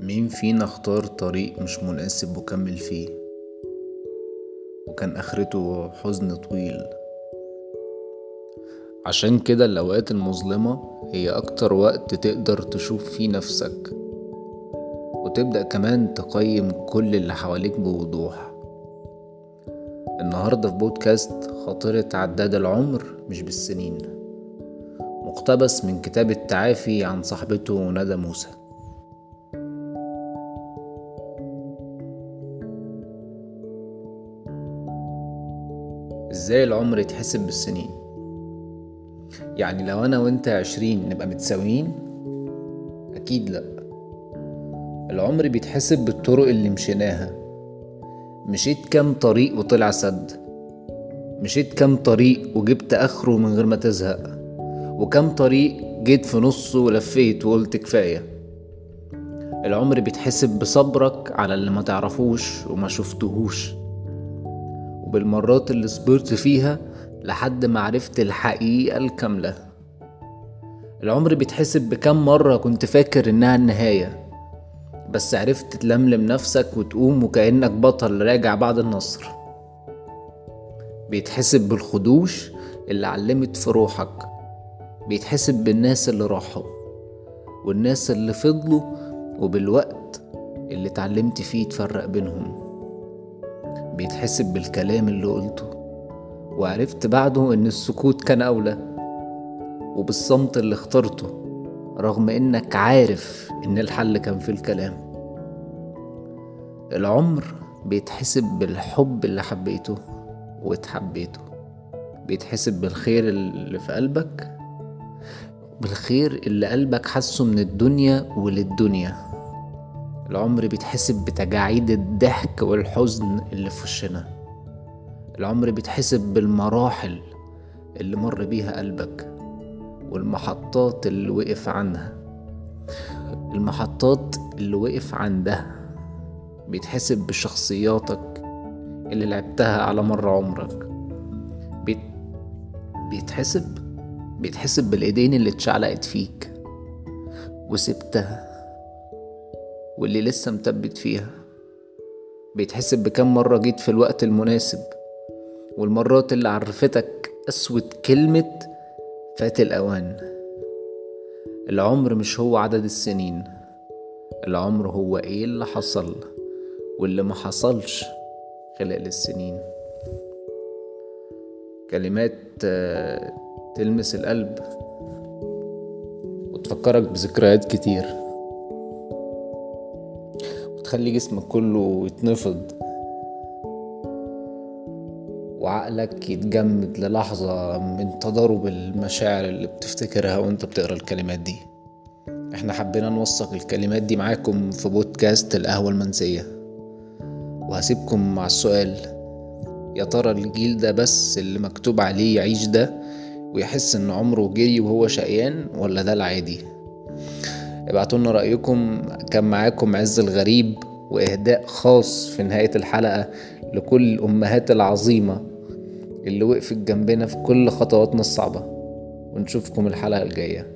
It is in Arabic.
مين فينا اختار طريق مش مناسب وكمل فيه؟ وكان آخرته حزن طويل. عشان كده الأوقات المظلمة هي أكتر وقت تقدر تشوف فيه نفسك. وتبدأ كمان تقيم كل اللي حواليك بوضوح. النهاردة في بودكاست خاطرة عداد العمر مش بالسنين. مقتبس من كتاب التعافي عن صاحبته ندى موسى. إزاي العمر يتحسب بالسنين؟ يعني لو أنا وأنت عشرين نبقى متساويين؟ أكيد لأ. العمر بيتحسب بالطرق اللي مشيناها. مشيت كام طريق وطلع سد. مشيت كام طريق وجبت آخره من غير ما تزهق. وكام طريق جيت في نصه ولفيت وقلت كفاية. العمر بيتحسب بصبرك على اللي ما تعرفوش وما شفتهوش. وبالمرات اللي صبرت فيها لحد ما عرفت الحقيقة الكاملة. العمر بيتحسب بكم مرة كنت فاكر إنها النهاية بس عرفت تلملم نفسك وتقوم وكأنك بطل راجع بعد النصر. بيتحسب بالخدوش اللي علمت في روحك بيتحسب بالناس اللي راحوا والناس اللي فضلوا وبالوقت اللي اتعلمت فيه تفرق بينهم. بيتحسب بالكلام اللي قلته. وعرفت بعده إن السكوت كان أولى وبالصمت اللي اخترته رغم إنك عارف إن الحل كان في الكلام. العمر بيتحسب بالحب اللي حبيته واتحبيته. بيتحسب بالخير اللي في قلبك بالخير اللي قلبك حسه من الدنيا وللدنيا. العمر بيتحسب بتجاعيد الضحك والحزن اللي في وشنا. العمر بيتحسب بالمراحل اللي مر بيها قلبك والمحطات اللي وقف عنها. المحطات اللي وقف عندها بيتحسب بشخصياتك اللي لعبتها على مر عمرك. بيت... بيتحسب بيتحسب بالإيدين اللي اتشعلقت فيك وسبتها. واللي لسه مثبت فيها. بيتحسب بكم مرة جيت في الوقت المناسب والمرات اللي عرفتك أسود كلمة فات الأوان. العمر مش هو عدد السنين العمر هو إيه اللي حصل واللي ما حصلش خلال السنين. كلمات تلمس القلب وتفكرك بذكريات كتير. وتخلي جسمك كله يتنفض. وعقلك يتجمد للحظة من تضارب المشاعر اللي بتفتكرها وانت بتقرأ الكلمات دي. إحنا حبينا نوثق الكلمات دي معاكم في بودكاست القهوة المنسية. وهسيبكم مع السؤال يا ترى الجيل ده بس اللي مكتوب عليه يعيش ده ويحس ان عمره جري وهو شقيان ولا ده العادي؟ ابعتولنا رأيكم. كان معاكم عز الغريب وإهداء خاص في نهاية الحلقة لكل الأمهات العظيمة اللي وقفت جنبنا في كل خطواتنا الصعبة. ونشوفكم الحلقة الجاية.